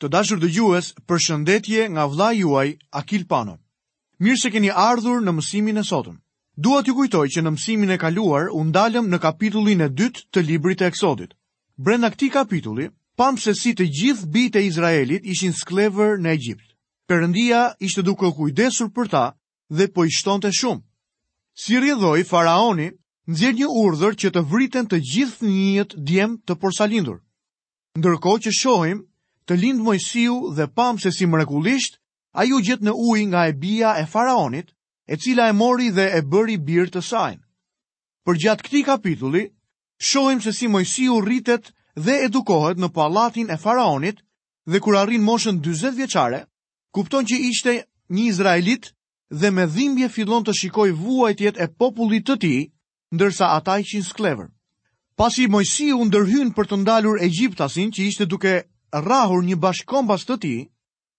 Të dashur dëgjues, përshëndetje nga vëllai juaj Akil Pano. Mirë se keni ardhur në mësimin e sotëm. Dua t'ju kujtoj që në mësimin e kaluar u ndalëm në kapitullin e dytë të librit të Eksodit. Brenda këtij kapitulli, pamë se si të gjithë bijtë e Izraelit ishin skllevër në Egjipt. Perëndia ishte duke u kujdesur për ta dhe po i shtonte shumë. Si rrjedhojë faraoni nxjerr një urdhër që të vriten të gjithë fëmijët djem të porsalindur. Ndërkohë që shohim të lindë Mojsiu dhe pamë se si mrekullisht ai u gjet në ujë nga e bija e faraonit, e cila e mori dhe e bëri bir të sajnë. Përgjatë këtij kapitulli, shohim se si Mojsiu rritet dhe edukohet në pallatin e faraonit dhe kur arrin moshën 40 vjeçare, kupton që ishte një izraelit dhe me dhimbje fillon të shikojë vuajtjet e popullit të tij ndërsa ata ishin skllevër. Pasi Mojsiu ndërhyn për të ndalur egjiptasin që ishte duke rrahur një bashkëkombës të tij,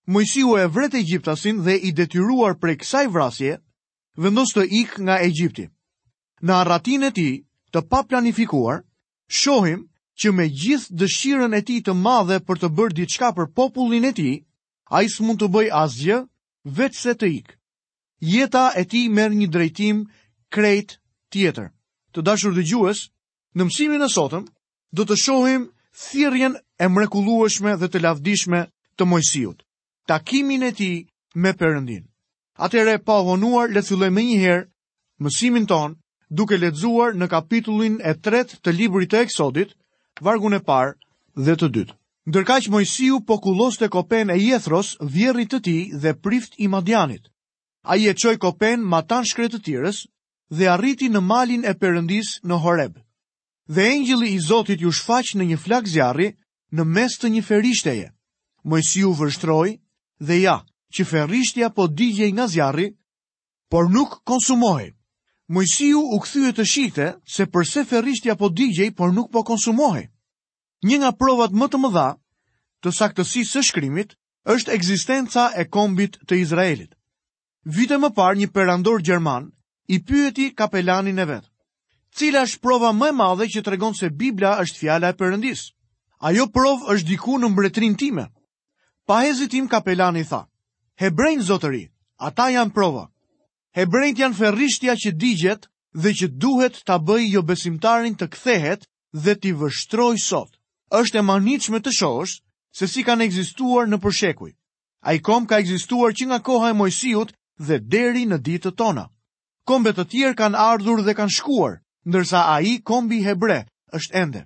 Mojsiu e vret egjiptasin dhe i detyruar prej kësaj vrasje, vendos të ikë nga Egjipti. Në arratinë e tij, të paplanifikuar, shohim që me gjithë dëshirën e tij të madhe për të bërë diçka për popullin e tij, ai s'mund të bëjë asgjë veçse të ikë. jeta e tij merr një drejtim krejt tjetër. Të dashur dëgjues, në mësimin e sotëm do të shohim thirrjen e mrekullueshme dhe të lavdishme të Mojsiut, takimin e tij me Perëndinë. Atëherë pa vonuar le të fillojmë menjëherë mësimin tonë duke lexuar në kapitullin e tretë të librit të Eksodit, vargun e parë dhe të dytë. Ndërkaq Moisiu po kulloste kopenë e Jethros, vjehrrit të tij dhe prift i Madianit. Ai e çoi kopenë matanë shkretëtirës dhe arriti në malin e Perëndisë në Horeb. Dhe engjëlli i Zotit iu shfaq në një flakë zjarri në mes të një ferrishteje. Moisiu vështroi dhe ja, që ferrishtja po digjej nga zjarri por nuk konsumohej. Mojsiu u kthye të shihte se përse ferrishtja po digjej por nuk po konsumohej. Një nga provat më të mëdha të saktësisë së shkrimit është ekzistenca e kombit të Izraelit. Vite më parë një perandor gjerman e pyeti kapelanin e vet. Cila është prova më e madhe që tregon se Bibla është fjala e Perëndisë? Ajo provë është diku në mbretërinë time. Pa hezitim kapelani i tha, Hebrenjtë zotëri, ata janë prova. Hebrenjtë janë ferrishtja që digjet dhe që duhet ta bëjë jobesimtarin të kthehet dhe t'i vështrojë sot. Është e mahnitshme të shohësh se si kanë ekzistuar nëpër shekuj. Ai komb ka ekzistuar që nga koha e Mojsiut dhe deri në ditët tona. Kombe të tjerë kanë ardhur dhe kanë shkuar, ndërsa ai kombi i hebre është ende.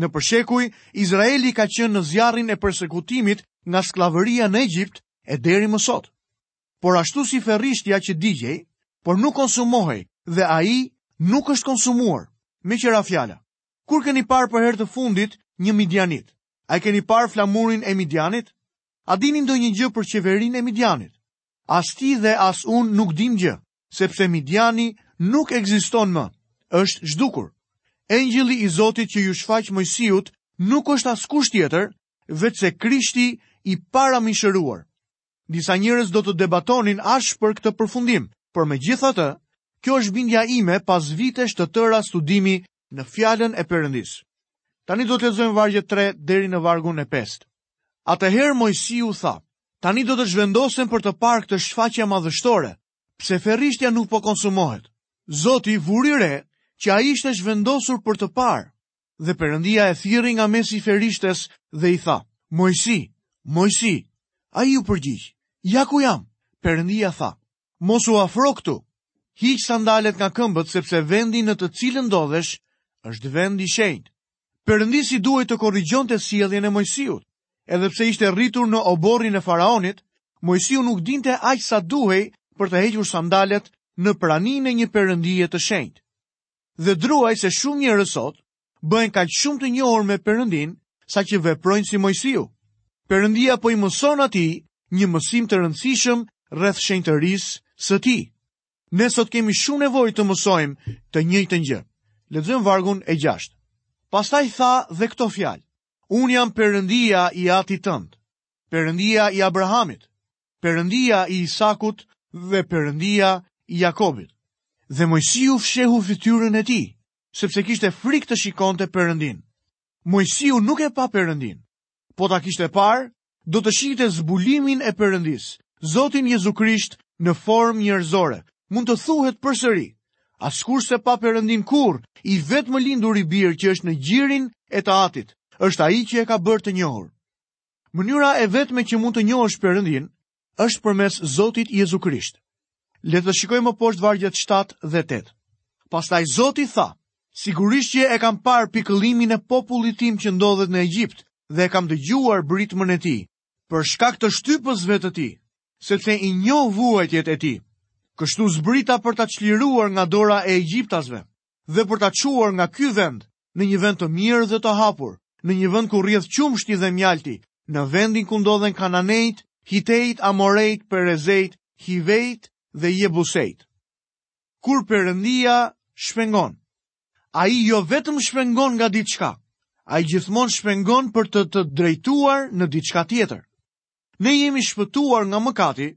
Nëpër shekuj, Izraeli ka qenë në zjarrin e persekutimit nga skllavëria në Egjipt e deri më sot. Por ashtu si ferrishtja që digjej, por nuk konsumohej dhe ai nuk është konsumuar, meqë ra fjala. Kur keni parë për herë të fundit një midianit? A keni parë flamurin e Midianit? A dini ndonjë gjë për qeverinë e Midianit? As ti dhe as unë nuk dimë gjë, sepse Midiani nuk ekziston më, është zhdukur. Engjëlli i Zotit që iu shfaq Moisiut nuk është askush tjetër, veçse Krishti i paramishëruar. Disa njerëz do të debatonin ashpër për këtë përfundim, por megjithatë, kjo është bindja ime pas vitesh të tëra studimi në fjalën e Perëndisë. Tani do të lexojmë vargjet 3 deri në vargun e 5. Atëherë Moisiu tha: Tani do të zhvendosem për të parë këtë shfaqje madhështore, pse ferrishtja nuk po konsumohet. Zoti vuri re që ai ishte zhvendosur për të parë, dhe Perëndia e thirri nga mesi i ferrishtes dhe i tha: Moisi, Moisi, ai u përgjigj: Ja ku jam. Perëndia tha: Mos u afro këtu. Hiq sandalet nga këmbët sepse vendi në të cilën ndodhesh është vend i shenjtë. Perëndisë i duhej të korrigjonte sjelljen e Moisiut. Edhe pse ishte rritur në oborrin e faraonit, Moisiu nuk dinte aq sa duhej për të hequr sandalet në praninë e një perëndie të shenjtë. Dhe druaj se shumë njerëz sot bëhen kaq shumë të njohur me Perëndinë, saqë veprojnë si Moisiu. Perëndia po i mëson atij një mësim të rëndësishëm rreth shenjtërisë së tij. Ne sot kemi shumë nevojë të mësojmë të njëjtën gjë. Le të lexojmë vargun e 6. Pastaj tha dhe këto fjalë: Unë jam Perëndia i atit tënd, Perëndia i Abrahamit, Perëndia i Isakut dhe Perëndia i Jakobit. Dhe Moisiu fshehu fytyrën e tij, sepse kishte frikë të shikonte Perëndinë. Moisiu nuk e pa Perëndinë. Po ta kishte parë, do të shihte zbulimin e Perëndisë, Zotin Jezu Krisht në formë njerëzore. Mund të thuhet përsëri, askush s'e pa Perëndinë kurrë, i vetëmlinduri Bir që është në gjirin e të Atit, është ai që e ka bërë të njohur. Mënyra e vetme që mund të njohësh Perëndinë është përmes Zotit Jezu Krisht. Le të shikojmë më poshtë vargjet 7 dhe 8. Pastaj Zoti tha, sigurisht që e kam parë pikëllimin e popullit tim që ndodhet në Egjipt dhe e kam dëgjuar britmën e tij, për shkak të shtypësve të tij, sepse i njoh vuajtjet e tij. Kështu zbrita për ta çliruar nga dora e egjiptasve. dhe për ta çuar nga ky vend në një vend të mirë dhe të hapur, në një vend ku rrjedh qumshti dhe mjalti, në vendin ku ndodhen kananejt, hitejt, amorejt, perezejt, hivejt dhe jebusejt. Kur Perëndia shpengon, ai jo vetëm shpengon nga diçka, ai gjithmonë shpengon për të të drejtuar në diçka tjetër. Ne jemi shpëtuar nga mëkati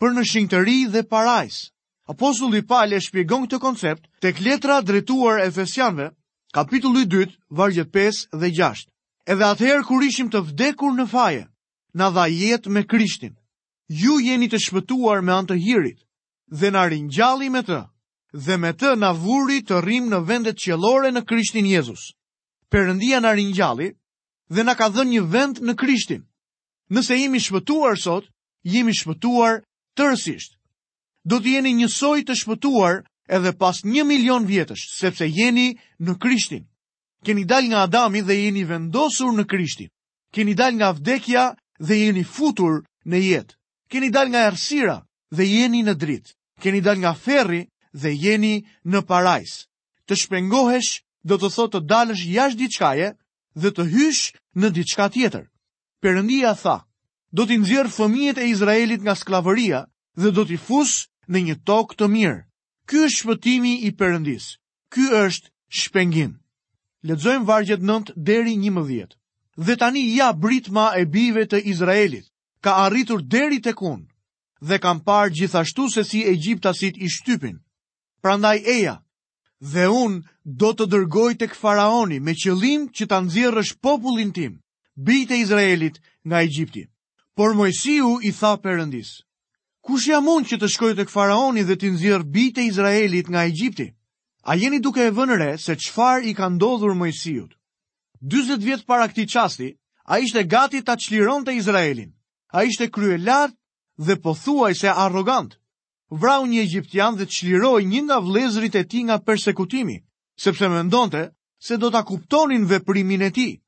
për në shenjtëri dhe parajsë. Apostulli Pal e shpjegon këtë koncept tek letra drejtuar Efesianëve, kapitulli 2, vargjet 5 dhe 6. Edhe atëherë kur ishim të vdekur në faje, na dha jetë me Krishtin. Ju jeni të shpëtuar me anë të hirit dhe na ringjalli me të dhe me të na vuri të rrimë në vendet qiellore në Krishtin Jezus. Perëndia na ringjalli dhe na ka dhënë një vend në Krishtin. Nëse jemi shpëtuar sot, jemi shpëtuar tërësisht. Do të jeni njësoj të shpëtuar edhe pas një milion vjetësh, sepse jeni në Krishtin. Keni dalë nga Adami dhe jeni vendosur në Krishtin. Keni dalë nga vdekja dhe jeni futur në jetë. Keni dalë nga errësira dhe jeni në dritë. Keni dalë nga ferri dhe jeni në parajsë. Të shpengohesh do të thotë të dalësh jashtë diçkaje dhe të hysh në diçka tjetër. Perëndia tha, do t'i nxjerr fëmijët e Izraelit nga skllavëria dhe do t'i fus në një tokë të mirë. Ky është shpëtimi i Perëndisë. Ky është shpengim. Lexojmë vargjet 9 deri 11. Dhe tani ja britma e bijve të Izraelit ka arritur deri tek unë dhe kam parë gjithashtu se si egjiptasit i shtypin Prandaj eja, dhe unë do të dërgoj tek faraoni me qëllim që ta nxjerrësh popullin tim, bijtë e Izraelit nga Egjipti. Por Moisiu i tha Perëndisë, kush jam unë që të shkoj tek faraoni dhe t'i nxjerr bijtë e Izraelit nga Egjipti? A jeni duke e vënë re se çfarë i ka ndodhur Moisiut? 40 vjet para këtij çasti, ai ishte gati ta çlironte Izraelin, ai ishte kryelartë dhe pothuajse arrogant. vrau një egjiptian dhe çliroi një nga vëllezërit e tij nga persekutimi, sepse mendonte se do ta kuptonin veprimin e tij.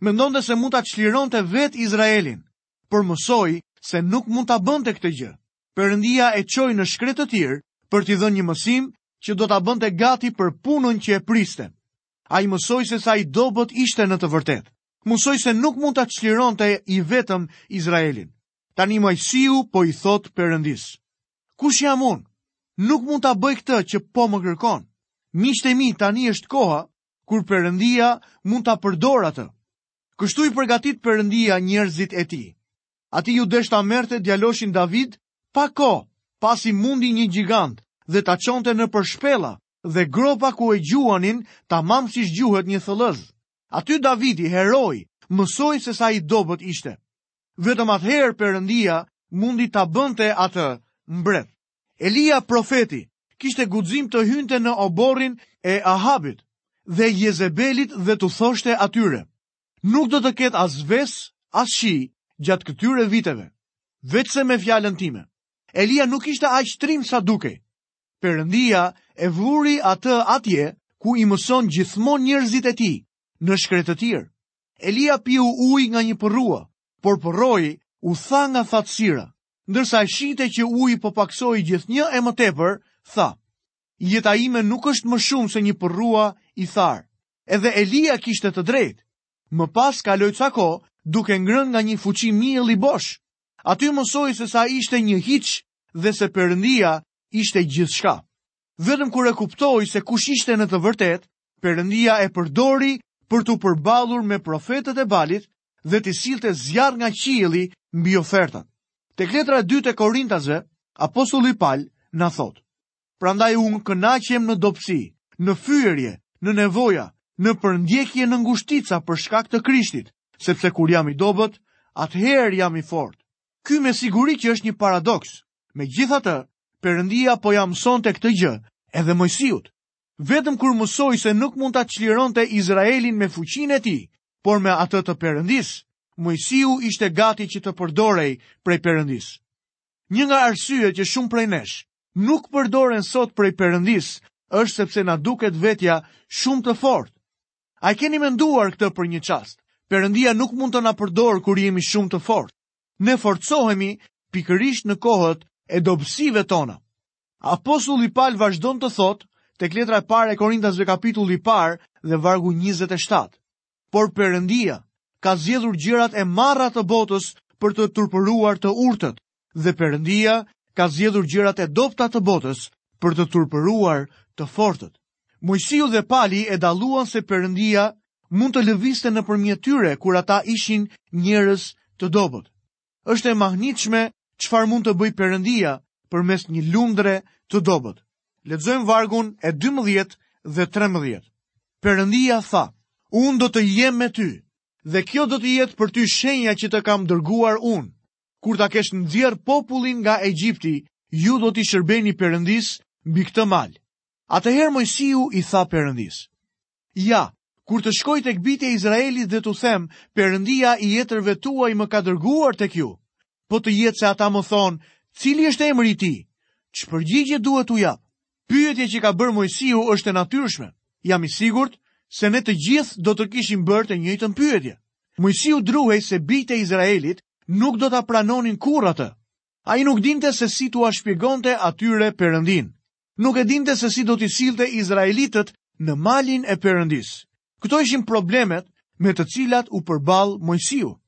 Mendonte se mund ta çlironte vetë Izraelin, por mësoi se nuk mund ta bënte këtë gjë. Perëndia e çoi në shkretëtirë për t'i dhënë një mësim që do ta bënte gati për punën që e priste. Ai mësoi se sa i dobët ishte në të vërtetë. Mësoi se nuk mund ta çlironte i vetëm Izraelin. Tani Moisiu po i thotë Perëndisë. Kush jam unë? Nuk mund ta bëj këtë që po më kërkon. Miqtë e mi tani është koha kur Perëndia mund ta përdorë atë. Kështu i përgatit Perëndia njerëzit e tij. Atij iu desh ta merrte djaloshin David pak kohë, pasi mundi një gjigant dhe ta çonte nëpër shpella dhe gropa ku e gjuanin tamam siç gjuhet një thëllëzë. Aty Davidi, heroi, mësoi se sa i dobët ishte. Vetëm atëherë Perëndia mundi ta bënte atë mbret. Elia profeti kishte guxim të hynte në oborrin e Ahabit dhe Jezebelit dhe t'u thoshte atyre: Nuk do të ketë as vesë, as shi gjatë këtyre viteve, veçse me fjalën time. Elia nuk ishte aq trim sa dukej. Perëndia e vuri atë atje ku i mëson gjithmonë njerëzit e tij, në shkretëtirë. Elia piu ujë nga një përrua, por përroi u tha nga thatësira. Ndërsa e shihte që uji po pakësohej gjithnjë e më tepër, tha: Jeta ime nuk është më shumë se një përrua i tharë. Edhe Elia kishte të drejtë. Më pas kaloi ca kohë duke ngrënë nga një fuçi mielli bosh. Aty mësoi se sa ishte një hiç dhe se Perëndia ishte gjithçka. Vetëm kur e kuptoi se kush ishte në të vërtetë, Perëndia e përdori për t'u përballur me profetët e Balit dhe të sillte zjarr nga qielli mbi ofertat. Tek letra e dytë e Korintasve, apostulli Pal na thotë: Prandaj unë kënaqem në dobësi, në fyerje, në nevoja, në përndjekje në ngushtica për shkak të Krishtit, sepse kur jam i dobët, atëherë jam i fortë. Ky me siguri që është një paradoks. Megjithatë, Perëndia po ia mësonte këtë gjë edhe Moisiut. vetëm kur mësoi se nuk mund ta çlironte Izraelin me fuqinë e tij, por me atë të Perëndisë, Moisiu ishte gati që të përdorej prej Perëndisë. Një nga arsyet që shumë prej nesh nuk përdoren sot prej Perëndisë është sepse na duket vetja shumë të fortë. A e keni menduar këtë për një çast? Perëndia nuk mund të na përdorë kur jemi shumë të fortë. Ne forcohemi pikërisht në kohët e dobësive tona. Apostulli Pal vazhdon të thotë tek letra e parë e Korintasve kapitulli i parë dhe vargu 27. Por Perëndia ka zgjedhur gjërat e marra të botës për të turpëruar të urtët, dhe Perëndia ka zgjedhur gjërat e dobëta të botës për të turpëruar të fortët. Moisiu dhe Pali e dalluan se Perëndia mund të lëvizte nëpërmjet tyre kur ata ishin njerëz të dobët. Është e mahnitshme çfarë mund të bëjë Perëndia përmes një lundre të dobët. Lexojmë vargun e 12 dhe 13. Perëndia tha: Unë do të jem me ty, dhe kjo do të jetë për ty shenja që të kam dërguar unë. Kur ta kesh nxjerr popullin nga Egjipti, ju do t'i shërbeni Perëndisë mbi këtë mal. Atëherë Moisiu i tha Perëndisë: Ja, kur të shkoj tek bijtë e Izraelit dhe t'u them, Perëndia i etërve tuaj më ka dërguar tek ju. Po të jetë se ata më thonë, Cili është emri i tij? Ç'përgjigje duhet t'u jap? Pyetja që ka bërë Moisiu është e natyrshme. Jam i sigurt se ne të gjithë do të kishim bërë të njëjtën pyetje. Moisiu druhej se bijtë e Izraelit nuk do ta pranonin kurrë atë. Ai nuk dinte se si t'ua shpjegonte atyre Perëndinë. nuk e dinte se si do t'i sillte izraelitët në Malin e Perëndisë. Këto ishin problemet me të cilat u përball Moisiu.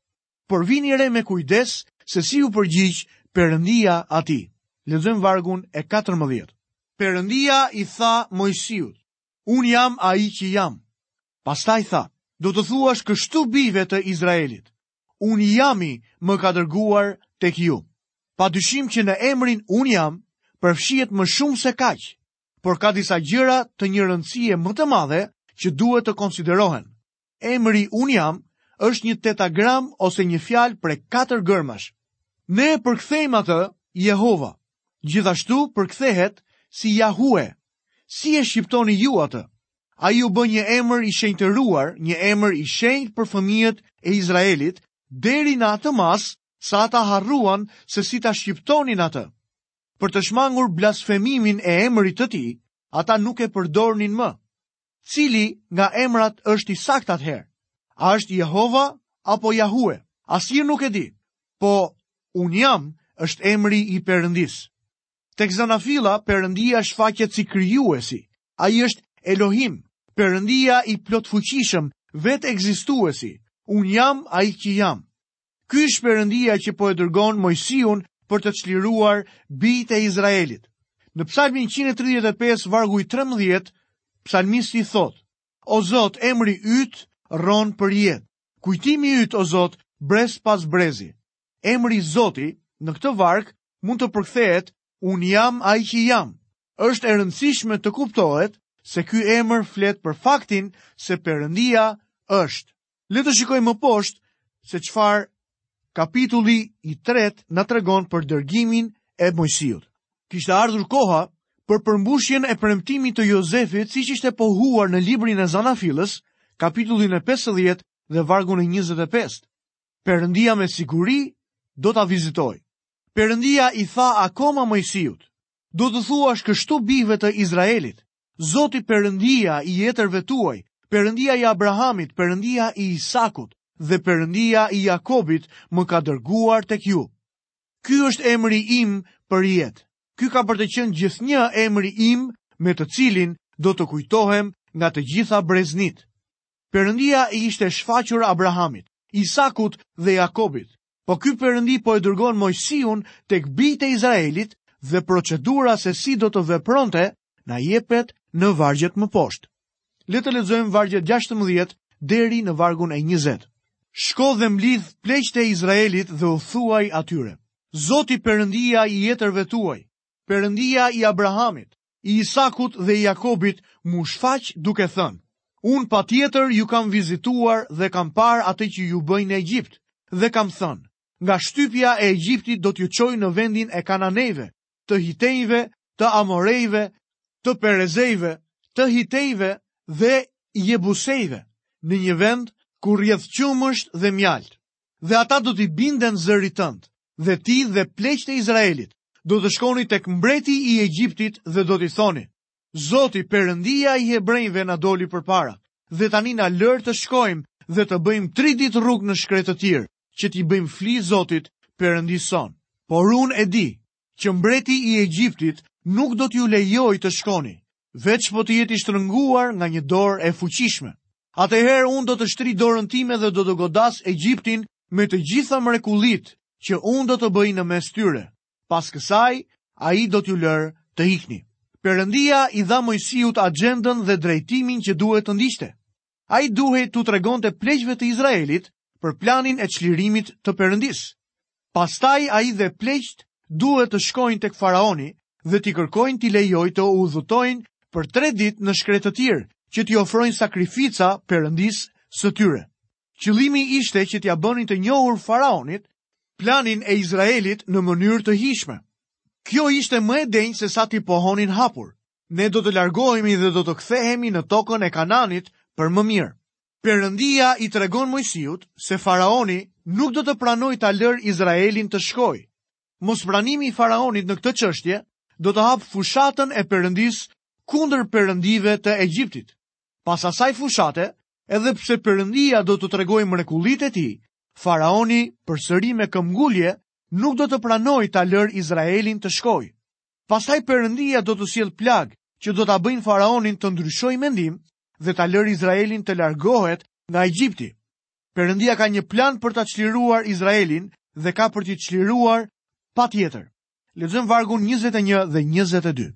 Por vini re me kujdes se si u përgjigj Perëndia atij. Lexojmë vargun e 14. Perëndia i tha Moisiut: Unë jam ai që jam. Pastaj tha: Do t'u thuash kështu bijve të Izraelit: Unë jam-i më ka dërguar tek ju. Pa dyshim që në emrin unë jam, përfshihet më shumë se kaq, por ka disa gjëra të një rëndësie më të madhe që duhet të konsiderohen. Emri unë jam është një tetagram ose një fjalë prej katër gërmash. Ne e përkthejmë atë Jehova. Gjithashtu përkthehet si Jahue. Si e shqiptoni ju atë? Ai u bë një emër i shenjtëruar, një emër i shenjtë për fëmijët e Izraelit, deri në atë masë sa ata harruan se si ta shqiptonin atë. Për të shmangur blasfemimin e emrit të tij, ata nuk e përdornin më. Cili nga emrat është i saktë atëherë? A është Jehova apo Jahue? Asnjë nuk e di. Po unë jam është emri i Perëndisë. Tek Zanafilla, perëndia shfaqet si krijuesi. Ai është Elohim, perëndia i plotfuqishëm, vetekzistuesi. Unë jam ai që jam. Ky është perëndia që po e dërgon Moisiun për të çliruar bijtë e Izraelit. Në psalmin 135, vargu i 13, psalmisti thotë, O Zot, emri yt rron për jetë. Kujtimi yt, o Zot, brez pas brezi. Emri Zoti në këtë varg mund të përkthehet unë jam ai që jam. Është e rëndësishme të kuptohet se ky emër flet për faktin se Perëndia është. Le të shikojmë më poshtë se çfarë kapitulli i 3 na tregon për dërgimin e Moisiut. Kishte ardhur koha për përmbushjen e premtimit të Jozefit, siç ishte pohuar në librin e Zanafillës, kapitullin e 50 dhe vargun e 25. Perëndia me siguri do ta vizitojë. Perëndia i tha akoma Moisiut, Do të thuash kështu bijve të Izraelit, Zoti Perëndia i etërve tuaj, Perëndia i Abrahamit, Perëndia i Isakut dhe Perëndia i Jakobit më ka dërguar tek ju. Ky është emri im përjetë. Ky ka për të qenë gjithnjë emri im me të cilin do të kujtohem nga të gjitha breznitë. Perëndia i ishte shfaqur Abrahamit, Isakut dhe Jakobit. Po ky Perëndi po e dërgon Moisiun tek bijtë e Izraelit dhe procedura se si do të vepronte na jepet në vargjet më poshtë. Le të lexojmë vargjet 16 deri në vargun e 20. Shko dhe mblidh pleqtë e Izraelit dhe u thuaj atyre. Zoti Perëndia i etërve tuaj, Perëndia i Abrahamit, i Isakut dhe i Jakobit m'u shfaq duke thënë, Unë patjetër ju kam vizituar dhe kam parë atë që ju bëjnë në Egjipt, dhe kam thënë, Nga shtypja e Egjiptit do t'ju çoj në vendin e kananejve, të hitejve, të amorejve, të perezejve, të hitejve dhe jebusejve, në një vend ku rrjedh qumësht dhe mjaltë. dhe ata do t'i binden zërit tënd, dhe ti dhe pleqtë e Izraelit do të shkoni tek mbreti i Egjiptit dhe do t'i thoni, Zoti Perëndia i hebrenjve na doli përpara, dhe tani na lër të shkojmë dhe të bëjmë tri ditë rrugë në shkretëtirë, që t'i bëjmë fli Zotit, Perëndisë sonë. Por unë e di që mbreti i Egjiptit nuk do t'ju lejojë të shkoni, veç po të jetë i shtrënguar nga një dorë e fuqishme. Atëherë unë do të shtrij dorën time dhe do të godas Egjiptin me të gjitha mrekullitë që unë do të bëj në mes tyre. Pas kësaj, ai do t'ju lërë të ikni. Perëndia i dha Moisiut axhendën dhe drejtimin që duhet të ndiqte. ai duhej t'u tregonte pleqve të Izraelit për planin e çlirimit të Perëndisë. Pastaj ai dhe pleqtë duhet të shkojnë tek faraoni dhe t'i kërkojnë t'i lejojë të udhëtojnë për 3 ditë në shkretëtirë që t'i ofrojnë sakrifica Perëndisë së tyre. Qëllimi ishte që t'ia bënin të njohur faraonit planin e Izraelit në mënyrë të hijshme. Kjo ishte më e denjë sesa t'i pohonin hapur. Ne do të largohemi dhe do të kthehemi në tokën e Kanaanit për më mirë. Perëndia i tregon Moisiut se faraoni nuk do të pranojë ta lërë Izraelin të shkojë. Mospranimi i faraonit në këtë çështje do të hapë fushatën e Perëndisë kundër perëndive të Egjiptit. Pas asaj fushate, edhe pse Perëndia do të tregojë mrekullitë e tij, faraoni përsëri me këmbëngulje nuk do të pranojë ta lërë Izraelin të shkojë. Pastaj Perëndia do të sjellë plagë që do ta bëjnë faraonin të ndryshojë mendim dhe ta lërë Izraelin të largohet nga Egjipti. Perëndia ka një plan për ta çliruar Izraelin dhe ka për t'i çliruar patjetër. Lexojmë vargun 21 dhe 22.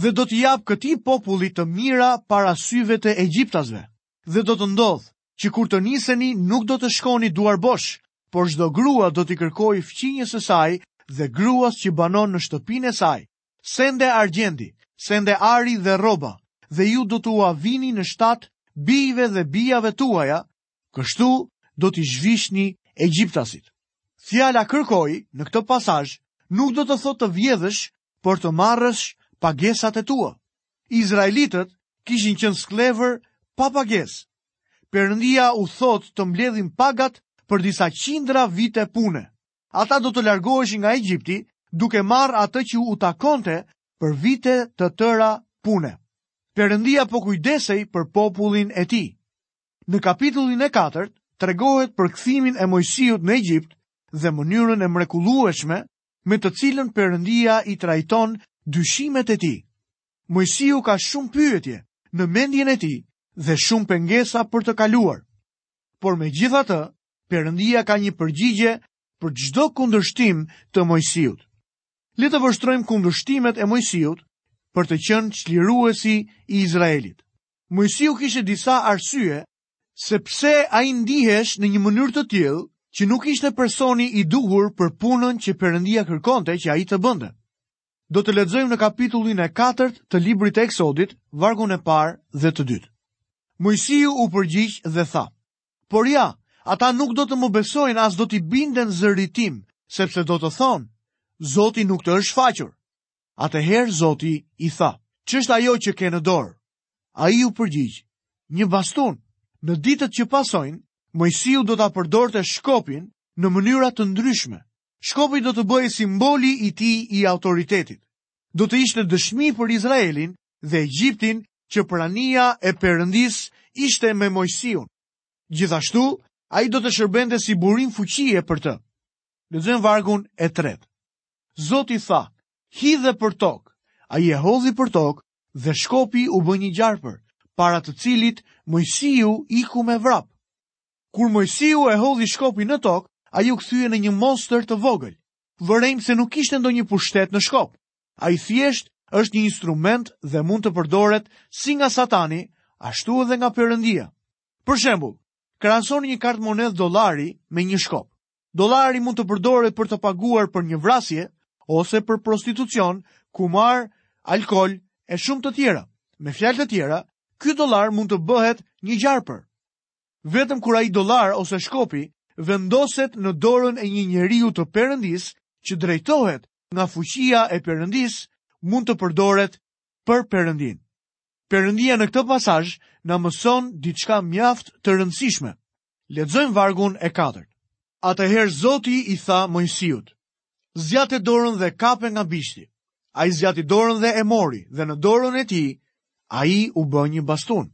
Dhe do t'i jap këtij populli të mira para syve të egjiptasve, dhe do të ndodhë që kur të niseni nuk do të shkoni duarbosh, por çdo grua do t'i kërkojë fqinjës së saj dhe gruas që banon në shtëpinë e saj, sende argjendi, sende ari dhe rroba, dhe ju do t'ua vini në shtat bijve dhe bijave tuaja, kështu do t'i zhvishni egjiptasit. Fjala kërkoj në këtë pasazh nuk do të thotë të vjedhësh, por të marrësh pagesat e tua. Izraelitët kishin qenë skllevër pa pagesë. Perëndia u thotë të mbledhin pagat për disa qindra vite pune. Ata do të largoheshin nga Egjipti duke marrë atë që u takonte për vite të tëra pune. Perëndia po kujdesej për popullin e tij. Në kapitullin e 4 tregohet për kthimin e Moisiut në Egjipt dhe mënyrën e mrekullueshme me të cilën Perëndia i trajton dyshimet e tij. Moisiu ka shumë pyetje në mendjen e tij dhe shumë pengesa për të kaluar. Por megjithatë, Perëndia ka një përgjigje për çdo kundërshtim të Moisiut. Le të vështrojmë kundërshtimet e Moisiut për të qenë çliruesi i Izraelit. Mojësiju kishe disa arsye se pse ai ndihesh në një mënyrë të tillë, që nuk ishte personi i duhur për punën që Perëndia kërkonte që ai të bënte. Do të lexojmë në kapitullin e 4 të librit të Eksodit, vargun e parë dhe të dytë. Moisiu u përgjigj dhe tha, por ja, ata nuk do të më besojnë as do t'i binden zërit tim, sepse do të thonë, Zoti nuk të është shfaqur. Atëherë Zoti i tha, Ç'është ajo që ke në dorë? Ai u përgjigj, Një bastun. Në ditët që pasojnë, Moisiu do ta përdorte shkopin në mënyra të ndryshme. Shkopi do të bëhej simboli i tij i autoritetit. Do të ishte dëshmi për Izraelin dhe Egjiptin që prania e Perëndisë ishte me Moisiun. Gjithashtu, ai do të shërbente si burim fuqie për të. Lexojmë vargun e tretë. Zoti tha, hidhe për tokë, ai e hodhi për tokë dhe shkopi u bë një gjarpër, para të cilit Moisiu iku me vrap. Kur Moisiu e hodhi shkopin në tokë, ai u kthye në një monstër të vogël. Vërejmë se nuk kishte ndonjë pushtet në shkop. Ai thjesht është një instrument dhe mund të përdoret si nga Satani, ashtu edhe nga Perëndia. Për shembul, krahasoni një kartëmonedhë dollari me një shkop. Dollari mund të përdoret për të paguar për një vrasje ose për prostitucion, kumar, alkool e shumë të tjera. Me fjalë të tjera, ky dollar mund të bëhet një gjarpër. Vetëm kur ai dollar ose shkopi vendoset në dorën e një njeriu të Perëndisë që drejtohet nga fuqia e Perëndisë, mund të përdoret për Perëndinë. Perëndia në këtë pasazh na mëson diçka mjaft të rëndësishme. Lexojmë vargun e katërt. Atëherë Zoti i tha Moisiut, zgjate dorën dhe kape nga bishti. Ai zgjati dorën dhe e mori dhe në dorën e tij, ai u bë një bastun.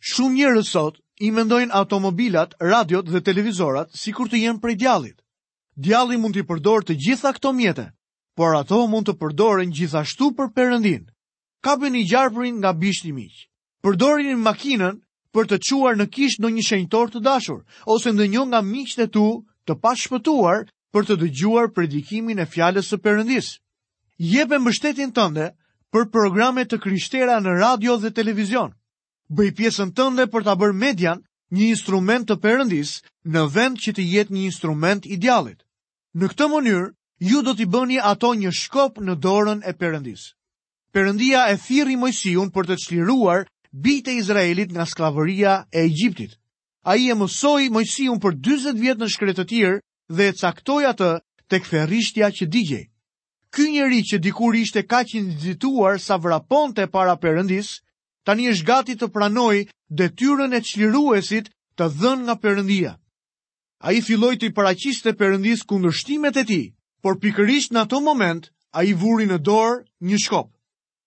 Shumë njerëz sot i mendojnë automobilat, radiot dhe televizorat sikur të jenë prej djallit. Djalli mund t'i përdorë të gjitha këto mjete, por ato mund të përdoren gjithashtu për Perëndinë. Kapeni gjarprin nga bishti miq. Përdoreni makinën për të çuar në kishë ndonjë shenjtor të dashur ose ndonjë nga miqtë e tu të pashpëtuar për të dëgjuar predikimin e fjalës së Perëndisë. Jepe mbështetjen tënde për programe të krishtera në radio dhe televizion. Bëj pjesën tënde për ta bërë median një instrument të Perëndisë në vend që të jetë një instrument i djallit. Në këtë mënyrë, ju do t'i bëni ato një shkop në dorën e Perëndisë. Perëndia e thirri Moisiun për të çliruar bijtë e Izraelit nga skllavëria e Egjiptit. Ai e mësoi Moisiun për 40 vjet në shkretëtirë dhe e caktoi atë tek ferrishtja që digjej. Ky njeri që dikur ishte kaq i nxituar sa vraponte para Perëndisë, tani është gati të pranojë detyrën e çliruesit të dhënë nga Perëndia. ai filloi t'i paraqiste Perëndisë kundërshtimet e tij, por pikërisht në atë moment ai vuri në dorë një shkop.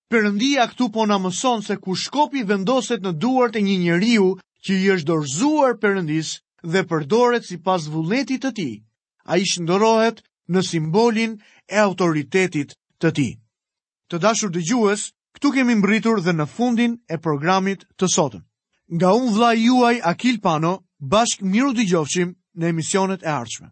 Perëndia këtu po na mëson se kur shkopi vendoset në duart e një njeriu që i është dorëzuar Perëndisë dhe përdoret sipas vullnetit të tij, ai shndërrohet në simbolin e autoritetit të tij. Të dashur dëgjues, këtu kemi mbërritur dhe në fundin e programit të sotëm. Nga unë vëllai juaj Akil Pano, bashkë mirudëgjofshim në emisionet e ardhshme.